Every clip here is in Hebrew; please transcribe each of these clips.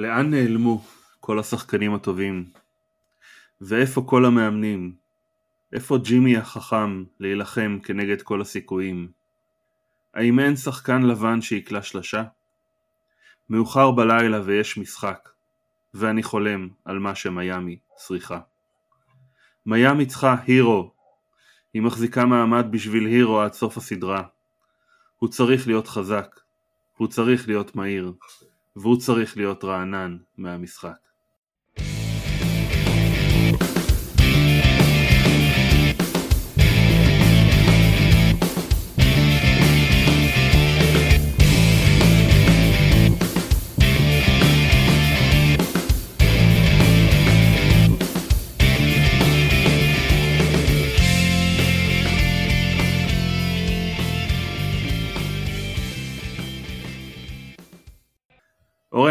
לאן נעלמו כל השחקנים הטובים? ואיפה כל המאמנים? איפה ג'ימי החכם להילחם כנגד כל הסיכויים? האם אין שחקן לבן שיקלע שלשה? מאוחר בלילה ויש משחק, ואני חולם על מה שמיאמי צריכה. מיאמי צריכה הירו, היא מחזיקה מעמד בשביל הירו עד סוף הסדרה. הוא צריך להיות חזק, הוא צריך להיות מהיר, והוא צריך להיות רענן מהמשחק.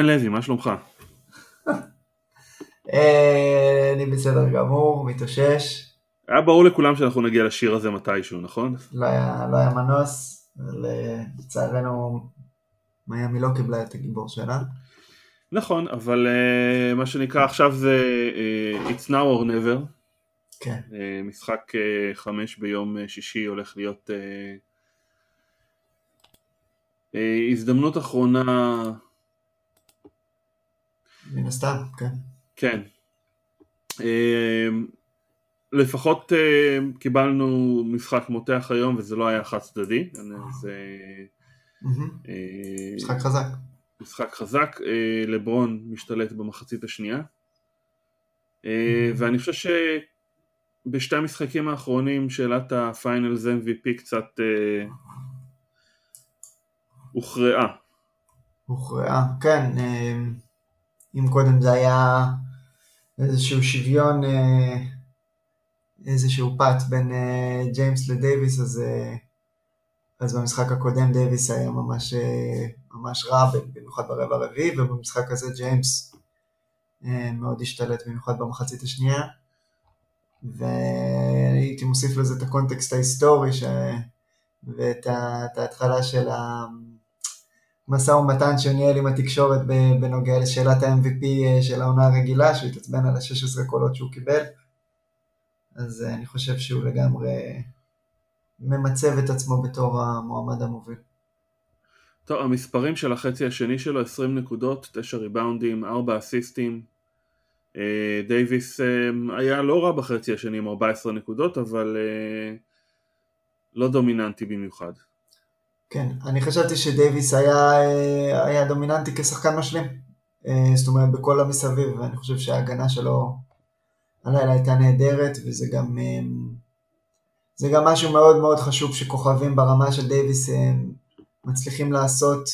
לוי, מה שלומך? אה, אני בסדר גמור, מתאושש. היה ברור לכולם שאנחנו נגיע לשיר הזה מתישהו, נכון? לא היה, לא היה מנוס, לצערנו מיאמי לא קיבלה את הגיבור שלה. נכון, אבל uh, מה שנקרא עכשיו זה uh, It's now or never. כן. Uh, משחק uh, חמש ביום uh, שישי הולך להיות uh, uh, הזדמנות אחרונה מן הסתם, כן. כן. אמ, לפחות אמ, קיבלנו משחק מותח היום וזה לא היה חד צדדי. זה... אה, משחק חזק. משחק חזק, אה, לברון משתלט במחצית השנייה. אה, ואני חושב שבשתי המשחקים האחרונים שאלת הפיינלס MVP קצת הוכרעה. הוכרעה, כן. אם קודם זה היה איזשהו שוויון, אה, איזשהו פאט בין אה, ג'יימס לדייוויס, אז, אה, אז במשחק הקודם דייוויס היה ממש, ממש רע, במיוחד ברבע הרביעי, ובמשחק הזה ג'יימס מאוד השתלט, במיוחד במחצית השנייה. והייתי מוסיף לזה את הקונטקסט ההיסטורי ש... ואת ההתחלה של ה... משא ומתן שניהל עם התקשורת בנוגע לשאלת ה-MVP אה, של העונה הרגילה, שהוא התעצבן על ה-16 קולות שהוא קיבל. אז אה, אני חושב שהוא לגמרי ממצב את עצמו בתור המועמד המוביל. טוב, המספרים של החצי השני שלו, 20 נקודות, 9 ריבאונדים, 4 אסיסטים. אה, דייוויס היה לא רע בחצי השני עם 14 נקודות, אבל לא דומיננטי במיוחד. כן, אני חשבתי שדייוויס היה, אה, היה דומיננטי כשחקן משלים. אה, זאת אומרת, בכל המסביב, ואני חושב שההגנה שלו הלילה הייתה נהדרת, וזה גם, אה, זה גם משהו מאוד מאוד חשוב שכוכבים ברמה של דייוויס מצליחים לעשות,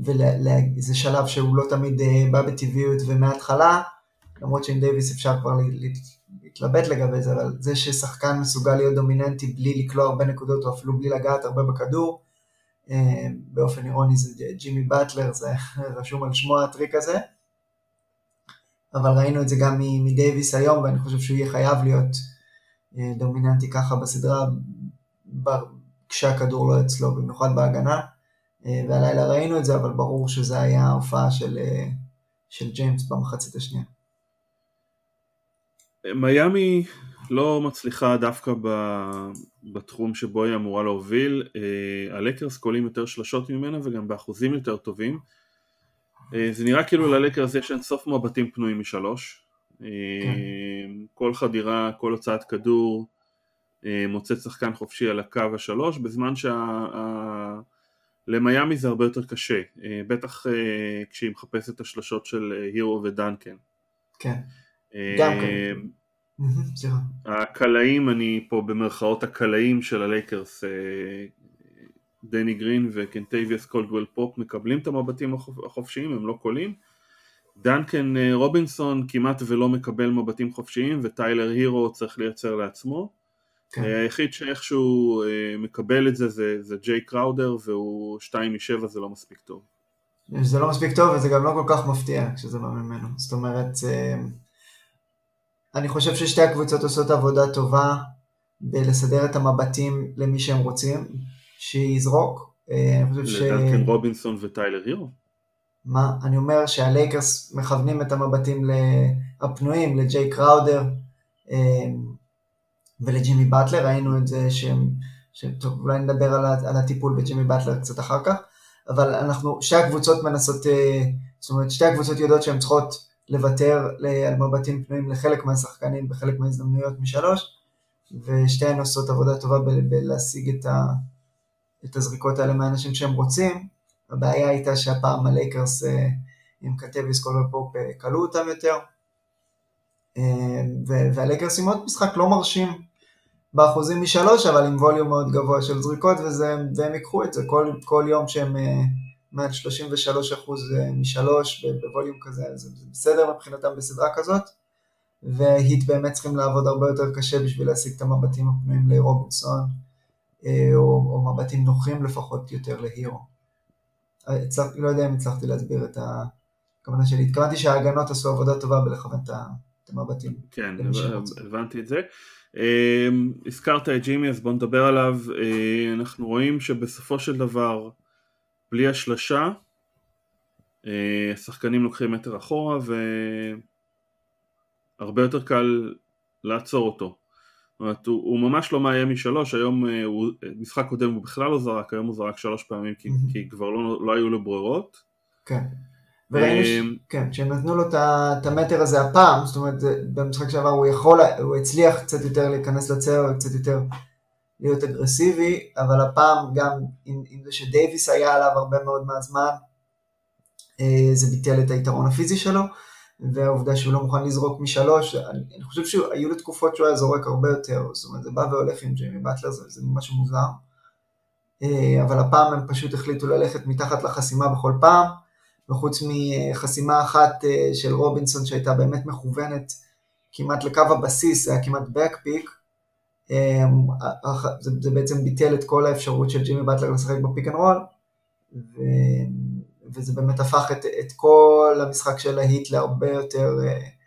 וזה שלב שהוא לא תמיד בא בטבעיות ומההתחלה, למרות שעם דייוויס אפשר כבר להתלבט לגבי זה, אבל זה ששחקן מסוגל להיות דומיננטי בלי לקלוע הרבה נקודות, או אפילו בלי לגעת הרבה בכדור, באופן אירוני זה ג'ימי באטלר, זה רשום על שמו הטריק הזה. אבל ראינו את זה גם מדייוויס היום, ואני חושב שהוא יהיה חייב להיות אה, דומיננטי ככה בסדרה, כשהכדור לא אצלו, במיוחד בהגנה. אה, והלילה ראינו את זה, אבל ברור שזה היה ההופעה של, של ג'יימס במחצית השנייה. מיאמי לא מצליחה דווקא בתחום שבו היא אמורה להוביל, אה, הלקרס קולים יותר שלשות ממנה וגם באחוזים יותר טובים. אה, זה נראה כאילו ללקרס יש אין סוף מבטים פנויים משלוש. כן. כל חדירה, כל הוצאת כדור מוצאת שחקן חופשי על הקו השלוש, בזמן שלמיאמי שה... זה הרבה יותר קשה, בטח כשהיא מחפשת את השלשות של הירו ודנקן. כן, גם כן. הקלעים, אני פה במרכאות הקלעים של הלייקרס, אה, דני גרין וקנטייביאס קולדוול פופ מקבלים את המבטים החופשיים, הם לא קולעים. דנקן אה, רובינסון כמעט ולא מקבל מבטים חופשיים וטיילר הירו צריך לייצר לעצמו. כן. אה, היחיד שאיכשהו מקבל את זה זה, זה ג'יי קראודר והוא 2 מ-7 זה לא מספיק טוב. זה לא מספיק טוב וזה גם לא כל כך מפתיע כשזה בא ממנו. זאת אומרת, אני חושב ששתי הקבוצות עושות עבודה טובה בלסדר את המבטים למי שהם רוצים, שיזרוק. אה, לדנקן ש... רובינסון וטיילר הירו? מה? אני אומר שהלייקרס מכוונים את המבטים הפנויים לג'יי קראודר ולג'ימי באטלר, ראינו את זה שהם, טוב, אולי נדבר על, על הטיפול בג'ימי באטלר קצת אחר כך, אבל אנחנו, שתי הקבוצות מנסות, זאת אומרת שתי הקבוצות יודעות שהן צריכות לוותר על מבטים פנויים לחלק מהשחקנים בחלק מההזדמנויות משלוש, ושתיהן עושות עבודה טובה בלהשיג את, ה, את הזריקות האלה מהאנשים שהם רוצים. הבעיה הייתה שהפעם הלייקרס אה, עם קטביס קולר פופ כלו אה, אותם יותר. אה, והלייקרס עם עוד משחק לא מרשים באחוזים משלוש, אבל עם ווליום מאוד גבוה של זריקות, וזה, והם ייקחו את זה כל, כל יום שהם מעל 33 אחוז משלוש בווליום כזה, זה בסדר מבחינתם בסדרה כזאת. והיט באמת צריכים לעבוד הרבה יותר קשה בשביל להשיג את המבטים הפנויים לרובינסון, או, או מבטים נוחים לפחות יותר להירו. הצלח, לא יודע אם הצלחתי להסביר את הכוונה שלי, התכוונתי שההגנות עשו עבודה טובה בלכוון את המבטים. כן, הבנתי את זה. הזכרת את ג'ימי אז בוא נדבר עליו, אה, אנחנו רואים שבסופו של דבר בלי השלשה אה, השחקנים לוקחים מטר אחורה והרבה יותר קל לעצור אותו. אומרת, הוא, הוא ממש לא מאיים משלוש, היום אה, הוא, משחק קודם הוא בכלל לא זרק, היום הוא זרק שלוש פעמים כי. כי כבר לא, לא היו לו ברירות. כן. וראינו, ש... אה, כן, כשהם נתנו לו את המטר הזה הפעם, זאת אומרת, במשחק שעבר הוא יכול, הוא הצליח קצת יותר להיכנס לצער, קצת יותר להיות אגרסיבי, אבל הפעם גם עם, עם זה שדייוויס היה עליו הרבה מאוד מהזמן, אה, זה ביטל את היתרון הפיזי שלו. והעובדה שהוא לא מוכן לזרוק משלוש, אני, אני חושב שהיו לו תקופות שהוא היה זורק הרבה יותר, זאת אומרת זה בא והולך עם ג'יימי באטלר, זה, זה משהו מוזר, אה, אבל הפעם הם פשוט החליטו ללכת מתחת לחסימה בכל פעם, וחוץ מחסימה אחת אה, של רובינסון שהייתה באמת מכוונת כמעט לקו הבסיס, זה היה כמעט back pick, זה, זה בעצם ביטל את כל האפשרות של ג'ימי באטלר לשחק ב pick and roll, וזה באמת הפך את, את כל המשחק של ההיט להרבה יותר אה,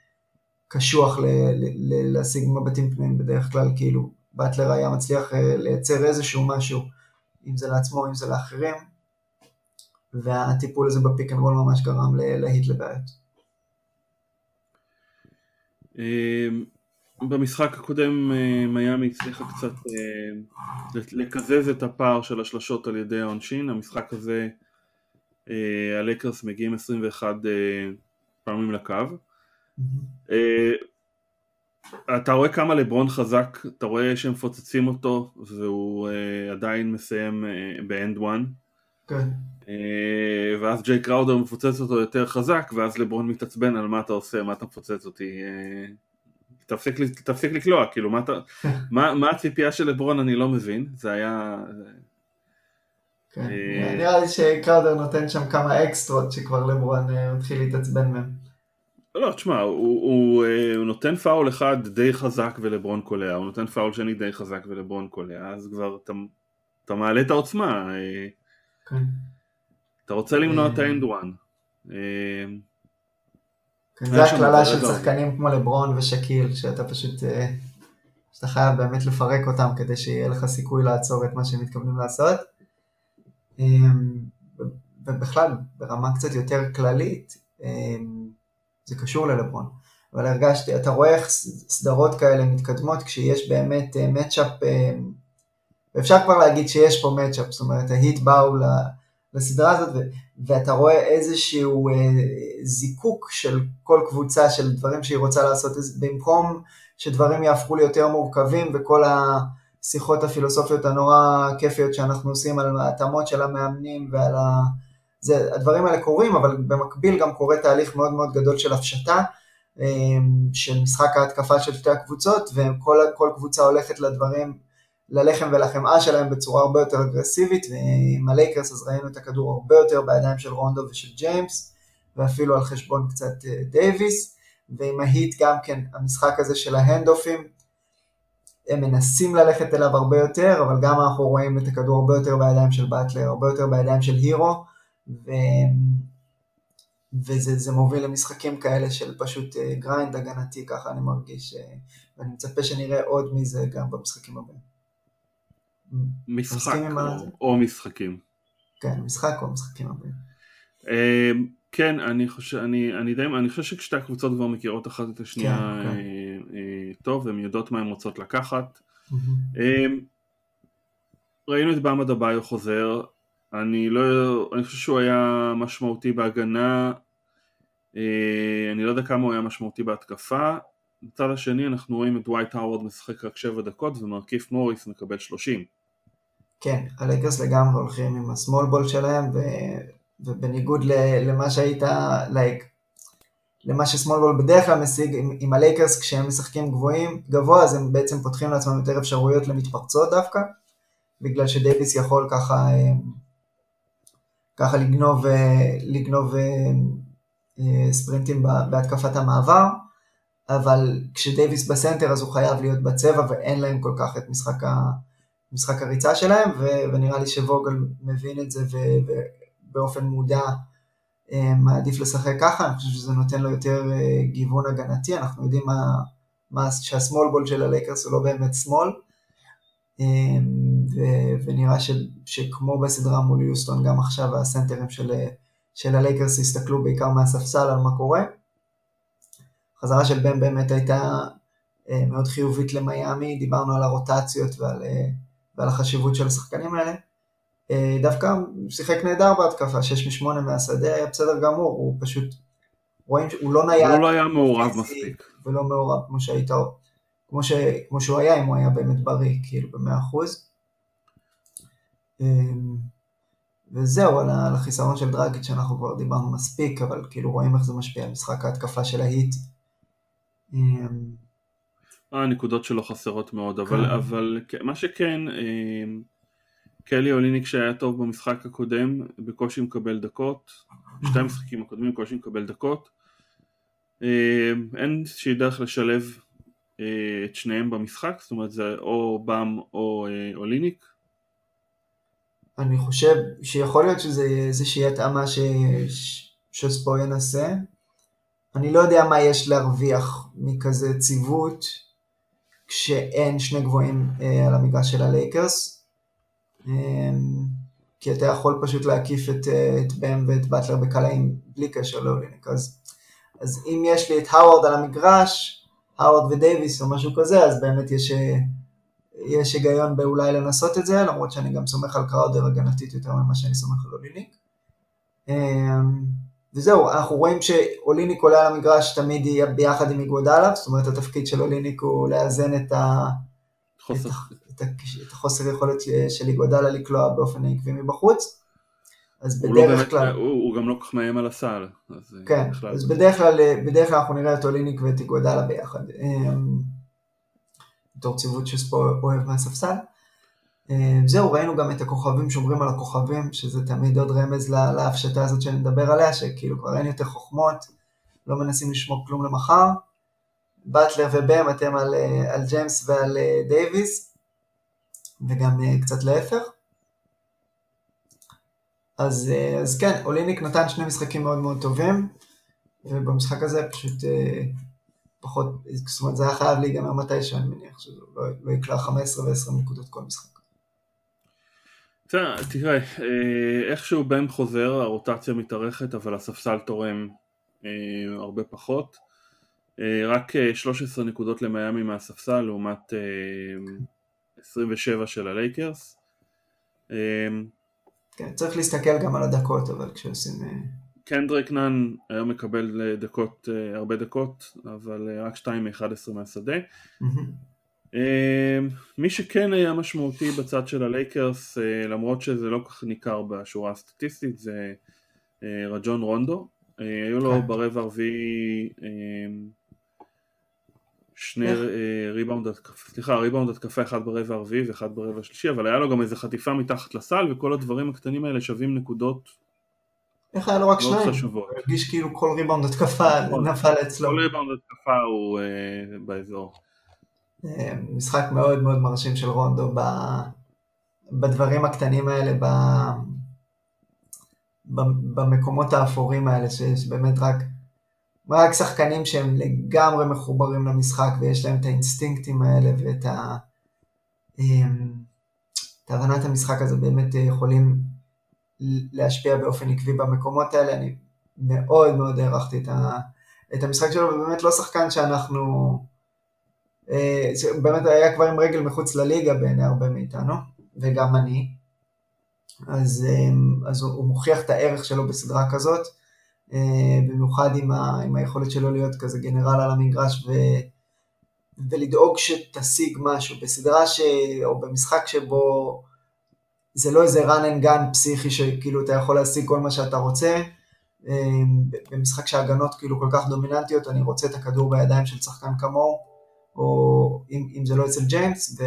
קשוח ל, ל, ל, להשיג מבטים פנויים בדרך כלל, כאילו באטלר היה מצליח לייצר איזשהו משהו, אם זה לעצמו, אם זה לאחרים, והטיפול הזה ב pick and roll ממש גרם להיט לבעיות. במשחק הקודם אה, מיאמי הצליחה קצת לקזז את הפער של השלשות על ידי העונשין, המשחק הזה אה, הלייקרס מגיעים 21 אה, פעמים לקו. אה, אתה רואה כמה לברון חזק, אתה רואה שהם מפוצצים אותו והוא עדיין מסיים ב and one. כן. ואז ג'יי קראודר מפוצץ אותו יותר חזק ואז לברון מתעצבן על מה אתה עושה, מה אתה מפוצץ אותי. תפסיק, תפסיק לקלוע, כאילו מה, אתה, מה, מה הציפייה של לברון אני לא מבין, זה היה, כן. אה, נראה לי שקראודר נותן שם כמה אקסטרות שכבר לברון אה, מתחיל להתעצבן מהם. לא, תשמע, הוא, הוא, אה, הוא נותן פאול אחד די חזק ולברון קולע, הוא נותן פאול שני די חזק ולברון קולע, אז כבר אתה, אתה מעלה את העוצמה. כן. אתה רוצה למנוע את האנד וואן. זה הקללה של שחקנים כמו לברון ושקיל, שאתה פשוט, שאתה חייב באמת לפרק אותם כדי שיהיה לך סיכוי לעצור את מה שהם מתכוונים לעשות. אמ, ובכלל ברמה קצת יותר כללית אמ, זה קשור ללברון. אבל הרגשתי, אתה רואה איך סדרות כאלה מתקדמות כשיש באמת מצ'אפ, אה, אמ, ואפשר כבר להגיד שיש פה מצ'אפ, זאת אומרת ההיט באו לסדרה הזאת ואתה רואה איזשהו אה, זיקוק של כל קבוצה של דברים שהיא רוצה לעשות, במקום שדברים יהפכו ליותר מורכבים וכל. השיחות הפילוסופיות הנורא כיפיות שאנחנו עושים על ההתאמות של המאמנים ועל ה... זה, הדברים האלה קורים, אבל במקביל גם קורה תהליך מאוד מאוד גדול של הפשטה, אמ, של משחק ההתקפה של שתי הקבוצות, וכל קבוצה הולכת לדברים, ללחם ולחמאה שלהם בצורה הרבה יותר אגרסיבית, ועם הלייקרס אז ראינו את הכדור הרבה יותר בידיים של רונדו ושל ג'יימס, ואפילו על חשבון קצת אה, דייוויס, ועם ההיט גם כן, המשחק הזה של ההנד-אופים, הם מנסים ללכת אליו הרבה יותר, אבל גם אנחנו רואים את הכדור הרבה יותר בידיים של באטלר, הרבה יותר בידיים של הירו, ו... וזה מוביל למשחקים כאלה של פשוט grind אה, הגנתי, ככה אני מרגיש, אה, ואני מצפה שנראה עוד מזה גם במשחקים הבאים. משחק או, או משחקים. כן, משחק או משחקים הבאים. אה, כן, אני חושב, אני, אני די, אני חושב ששתי הקבוצות כבר מכירות אחת את השנייה כן, כן. אה, אה, טוב, הן יודעות מה הן רוצות לקחת. מהמם. אה, ראינו את באמד אביו חוזר, אני לא, אני חושב שהוא היה משמעותי בהגנה, אה, אני לא יודע כמה הוא היה משמעותי בהתקפה. בצד השני אנחנו רואים את דווייט האוורד משחק רק 7 דקות ומרכיף מוריס מקבל 30. כן, הלייקרס לגמרי הולכים עם ה small ball שלהם, ו... ובניגוד ל... למה שהיית, like, למה ש small ball בדרך כלל משיג, עם, עם הלייקרס כשהם משחקים גבוהים, גבוה, אז הם בעצם פותחים לעצמם יותר אפשרויות למתפרצות דווקא, בגלל שדייוויס יכול ככה, אה, ככה לגנוב, אה, לגנוב אה, ספרינטים בהתקפת המעבר, אבל כשדייוויס בסנטר אז הוא חייב להיות בצבע ואין להם כל כך את משחק ה... משחק הריצה שלהם, ו- ונראה לי שווגל מבין את זה ובאופן מודע אה, מעדיף לשחק ככה, אני חושב שזה נותן לו יותר אה, גיוון הגנתי, אנחנו יודעים מה, מה, שהסמול בול של הלייקרס הוא לא באמת שמאל, אה, ו- ונראה ש- שכמו בסדרה מול יוסטון, גם עכשיו הסנטרים של, של הלייקרס הסתכלו בעיקר מהספסל על מה קורה. החזרה של בם באמת הייתה מאוד חיובית למיאמי, דיברנו על הרוטציות ועל, ועל החשיבות של השחקנים האלה. אה, דווקא שיחק נהדר בהתקפה, 6 מ-8 מהשדה, היה בסדר גמור, הוא פשוט, רואים שהוא לא נייד. הוא לא היה מעורב פיזי, מספיק. ולא מעורב כמו שהיית, כמו, ש, כמו שהוא היה, אם הוא היה באמת בריא, כאילו במאה אחוז. אמ, וזהו, על על החיסרון של דרגיץ' שאנחנו כבר דיברנו מספיק, אבל כאילו רואים איך זה משפיע על משחק ההתקפה של ההיט. הנקודות שלו חסרות מאוד, אבל, כן. אבל מה שכן, אה, קלי אוליניק שהיה טוב במשחק הקודם, בקושי מקבל דקות, שתי המשחקים הקודמים בקושי מקבל דקות. אה, אין איזושהי דרך לשלב אה, את שניהם במשחק, זאת אומרת זה או באם או אוליניק. אני חושב שיכול להיות שזה איזושהי התאמה ש... ש- שספו ינסה. אני לא יודע מה יש להרוויח מכזה ציוות כשאין שני גבוהים אה, על המגרש של הלייקרס. אה, כי אתה יכול פשוט להקיף את, אה, את בם ואת באטלר בקלעים בלי קשר לאוליניק. אז, אז אם יש לי את האוורד על המגרש, האוורד ודייוויס או משהו כזה, אז באמת יש, אה, יש היגיון באולי לנסות את זה, למרות שאני גם סומך על קראודר הגנתית יותר ממה שאני סומך על אוליניק. אמ, וזהו, אנחנו רואים שאוליניק עולה על המגרש תמיד יהיה ביחד עם איגודלה, זאת אומרת התפקיד של אוליניק הוא לאזן את, ה, חוסר. את, ה, את, את החוסר יכולת של איגודלה לקלוע באופן עקבי מבחוץ. אז לא בדרך באמת, כלל, הוא, הוא גם לא כל כך מאיים על הסל. אז אה, כן, בכלל. אז בדרך כלל, בדרך כלל אנחנו נראה את אוליניק ואת איגודלה ביחד. אמ, בתור ציוות שספו אוהב מהספסל. אמ, זהו, ראינו גם את הכוכבים שומרים על הכוכבים, שזה תמיד עוד רמז לה- להפשטה הזאת שנדבר עליה, שכאילו כבר אין יותר חוכמות, לא מנסים לשמור כלום למחר. באטלר ובם אתם על, אה, על ג'יימס ועל אה, דייוויס, וגם אה, קצת להפך. אז, אז כן, אוליניק נתן שני משחקים מאוד מאוד טובים, ובמשחק הזה פשוט פחות, זאת אומרת זה היה חייב להיגמר מתישהו, אני מניח שהוא לא, לא יקלע 15 ו-20 נקודות כל משחק. תראה, אה, איכשהו בן חוזר, הרוטציה מתארכת, אבל הספסל תורם אה, הרבה פחות. אה, רק אה, 13 נקודות למיאמי מהספסל לעומת אה, 27 של הלייקרס. כן, צריך להסתכל גם על הדקות, אבל כשעושים... קנדריק נאן היום מקבל דקות, הרבה דקות, אבל רק 2 מ-11 מהשדה. אה, מי שכן היה משמעותי בצד של הלייקרס, אה, למרות שזה לא כך ניכר בשורה הסטטיסטית, זה אה, רג'ון רונדו. אה, היו לו כן. ברבע הרביעי אה, שני? אה, ריבאונד התקפה, סליחה, ריבאונד התקפה אחד ברבע הרביעי ואחד ברבע השלישי, אבל היה לו גם איזה חטיפה מתחת לסל, וכל הדברים הקטנים האלה שווים נקודות איך היה לו רק שניים? חשובות. הרגיש כאילו כל ריבאונד התקפה נכון. נפל אצלו. כל ריבאונד התקפה הוא באזור. אה, משחק מאוד מאוד מרשים של רונדו ב... בדברים הקטנים האלה, ב... במקומות האפורים האלה, שיש באמת רק, רק שחקנים שהם לגמרי מחוברים למשחק ויש להם את האינסטינקטים האלה ואת ה... אמ, את הבנת המשחק הזה באמת יכולים להשפיע באופן עקבי במקומות האלה. אני מאוד מאוד הערכתי את, ה, את המשחק שלו, ובאמת לא שחקן שאנחנו, אה, באמת היה כבר עם רגל מחוץ לליגה בעיני הרבה מאיתנו, וגם אני, אז, אה, אז הוא, הוא מוכיח את הערך שלו בסדרה כזאת, אה, במיוחד עם, ה, עם היכולת שלו להיות כזה גנרל על המגרש ו, ולדאוג שתשיג משהו. בסדרה ש, או במשחק שבו זה לא איזה run and gun פסיכי שכאילו אתה יכול להשיג כל מה שאתה רוצה, אה, במשחק שההגנות כאילו כל כך דומיננטיות, אני רוצה את הכדור בידיים של שחקן כמוהו, או אם, אם זה לא אצל ג'יימס, ו...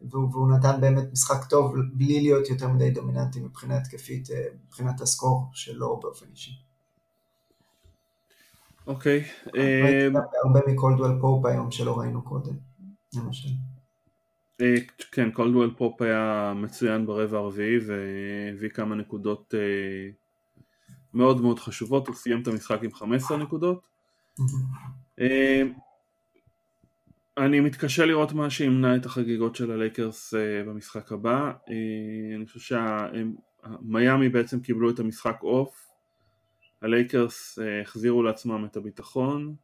והוא, והוא נתן באמת משחק טוב בלי להיות יותר מדי דומיננטי מבחינה התקפית, אה, מבחינת ה score שלו באופן אישי. אוקיי. אה, הרבה מקולדוול פופ היום שלא ראינו קודם, למשל. אה, כן, קולדוול פופ היה מצוין ברבע הרביעי והביא כמה נקודות מאוד מאוד חשובות, הוא סיים את המשחק עם 15 נקודות. אני מתקשה לראות מה שימנע את החגיגות של הלייקרס אה, במשחק הבא. אה, אני חושב שהמיאמי בעצם קיבלו את המשחק off. הלייקרס אה, החזירו לעצמם את הביטחון.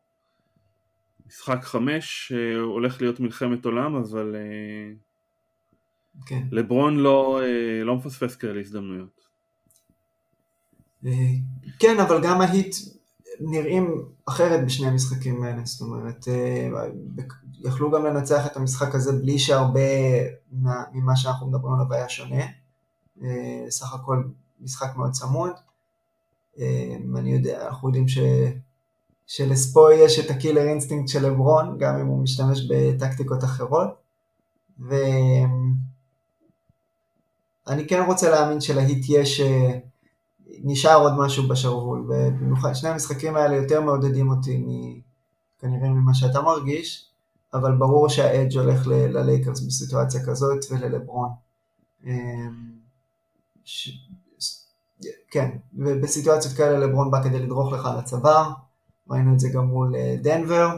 משחק חמש אה, הולך להיות מלחמת עולם, אבל אה, כן. לברון לא, אה, לא מפספס כאלה הזדמנויות. כן, אבל גם ההיט נראים אחרת בשני המשחקים האלה, זאת אומרת, יכלו גם לנצח את המשחק הזה בלי שהרבה ממה שאנחנו מדברים עליו היה שונה. אה, סך הכל משחק מאוד צמוד. אה, אני יודע, אנחנו יודעים ש... שלספו יש את ה killer instinct של לברון, גם אם הוא משתמש בטקטיקות אחרות. ואני כן רוצה להאמין שלהיט יש, אה, נשאר עוד משהו בשרוול, ובמיוחד שני המשחקים האלה יותר מעודדים אותי כנראה ממה שאתה מרגיש. אבל ברור שהאדג' הולך ללייקרס בסיטואציה כזאת וללברון. אמ, ש... כן, ובסיטואציות כאלה לברון בא כדי לדרוך לך על הצוואר, ראינו את זה גם מול אה, דנבר,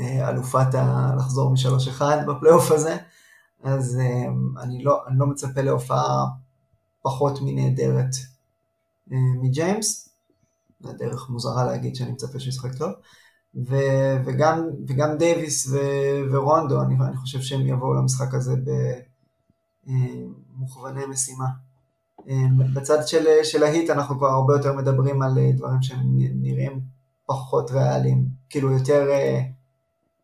אה, אלופת ה... לחזור משלוש אחד בפלייאוף הזה, אז אמ, אני לא, אני לא מצפה להופעה פחות מנהדרת מג'יימס, זו דרך מוזרה להגיד שאני מצפה שהוא ישחק טוב, ו, וגם, וגם דייוויס ו, ורונדו, אני, אני חושב שהם יבואו למשחק הזה במוכווני משימה. בצד של, של ההיט אנחנו כבר הרבה יותר מדברים על דברים שהם נראים פחות ריאליים, כאילו יותר,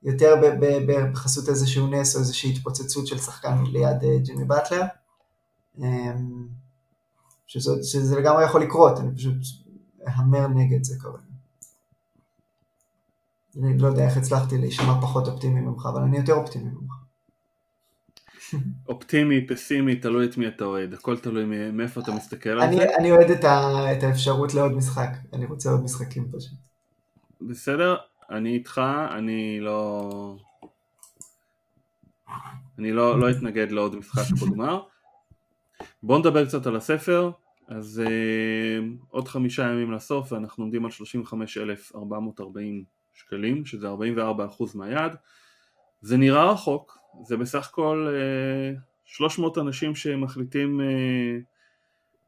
יותר ב, ב, ב, בחסות איזשהו נס או איזושהי התפוצצות של שחקן ליד ג'ימי באטלר, שזה, שזה לגמרי יכול לקרות, אני פשוט אהמר נגד זה כרגע. אני לא יודע איך הצלחתי להישמע פחות אופטימי ממך, אבל אני יותר אופטימי ממך. אופטימי, פסימי, תלוי את מי אתה אוהד, הכל תלוי מאיפה אתה מסתכל על אני, זה. אני אוהד את, ה, את האפשרות לעוד משחק, אני רוצה עוד משחקים פשוט. בסדר, אני איתך, אני לא... אני לא, לא אתנגד לעוד משחק בגמר. בואו נדבר קצת על הספר, אז uh, עוד חמישה ימים לסוף ואנחנו עומדים על 35,440 שקלים, שזה 44% מהיעד. זה נראה רחוק, זה בסך הכל אה, 300 אנשים שמחליטים אה,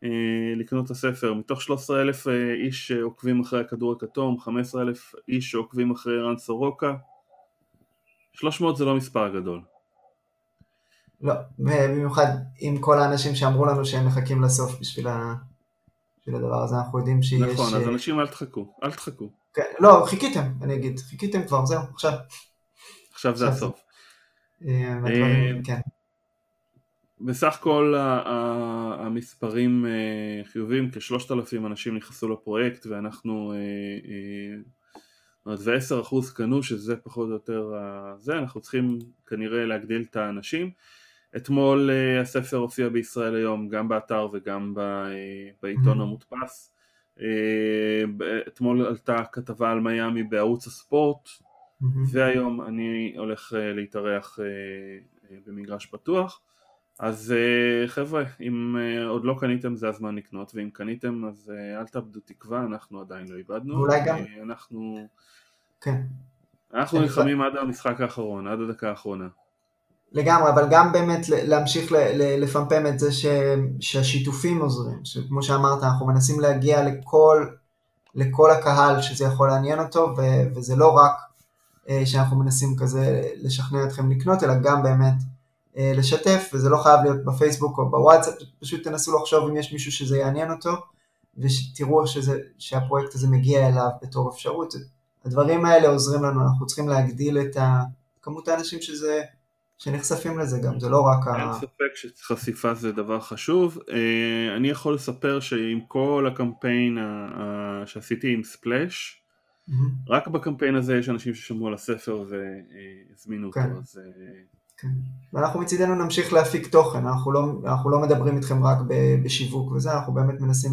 אה, לקנות את הספר, מתוך 13,000 אה, איש שעוקבים אחרי הכדור הכתום, 15,000 איש שעוקבים אחרי רן סורוקה, 300 זה לא מספר גדול. לא, במיוחד עם כל האנשים שאמרו לנו שהם מחכים לסוף בשביל, ה... בשביל הדבר הזה, אנחנו יודעים שיש... נכון, אז אנשים אל תחכו, אל תחכו. כן, לא, חיכיתם, אני אגיד, חיכיתם כבר, זהו, עכשיו. עכשיו זה הסוף. אה, אה, כן. בסך הכל המספרים אה, חיובים, כשלושת אלפים אנשים נכנסו לפרויקט ואנחנו, ועשר אחוז קנו שזה פחות או יותר זה, אנחנו צריכים כנראה להגדיל את האנשים. אתמול הספר הופיע בישראל היום גם באתר וגם בעיתון המודפס. אה, אתמול עלתה כתבה על מיאמי בערוץ הספורט mm-hmm. והיום אני הולך אה, להתארח אה, במגרש פתוח אז חבר'ה אם עוד לא קניתם זה הזמן לקנות ואם קניתם אז אל תאבדו תקווה אנחנו עדיין לא איבדנו אולי גם אנחנו כן. אנחנו נלחמים עד המשחק האחרון עד הדקה האחרונה לגמרי, אבל גם באמת להמשיך לפמפם את זה ש, שהשיתופים עוזרים, שכמו שאמרת, אנחנו מנסים להגיע לכל, לכל הקהל שזה יכול לעניין אותו, ו, וזה לא רק אה, שאנחנו מנסים כזה לשכנע אתכם לקנות, אלא גם באמת אה, לשתף, וזה לא חייב להיות בפייסבוק או בוואטסאפ, פשוט תנסו לחשוב אם יש מישהו שזה יעניין אותו, ושתראו שזה, שהפרויקט הזה מגיע אליו בתור אפשרות. הדברים האלה עוזרים לנו, אנחנו צריכים להגדיל את כמות האנשים שזה, שנחשפים לזה גם, זה לא רק אין ה... אין ספק שחשיפה זה דבר חשוב. אה, אני יכול לספר שעם כל הקמפיין שעשיתי עם ספלאש, mm-hmm. רק בקמפיין הזה יש אנשים ששמעו על הספר והזמינו כן. אותו, אז... אה, כן. ואנחנו מצידנו נמשיך להפיק תוכן, אנחנו לא, אנחנו לא מדברים איתכם רק בשיווק וזה, אנחנו באמת מנסים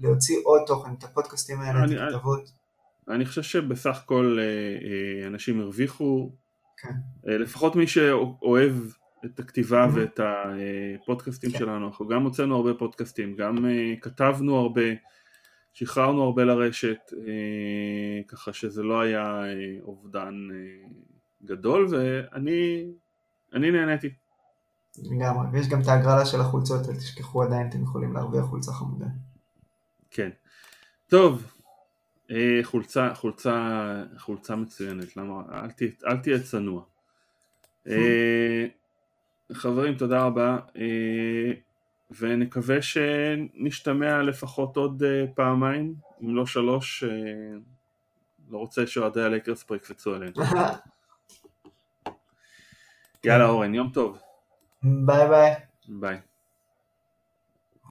להוציא עוד תוכן, את הפודקאסטים האלה, את הכתבות. אני חושב שבסך הכל אה, אנשים הרוויחו. לפחות מי שאוהב את הכתיבה mm-hmm. ואת הפודקאסטים כן. שלנו, אנחנו גם הוצאנו הרבה פודקאסטים, גם כתבנו הרבה, שחררנו הרבה לרשת, ככה שזה לא היה אובדן גדול ואני אני נהניתי. לגמרי, ויש גם את ההגרלה של החולצות, אל תשכחו עדיין, אתם יכולים להרוויח חולצה חמודה. כן. טוב, אה, חולצה, חולצה, חולצה מצוינת, למה? אל, ת, אל תהיה צנוע. אה, חברים, תודה רבה, אה, ונקווה שנשתמע לפחות עוד פעמיים, אם לא שלוש, לא רוצה שאוהדי הלייקרס פה יקפצו עליהם. יאללה אורן, יום טוב. bye bye. bye.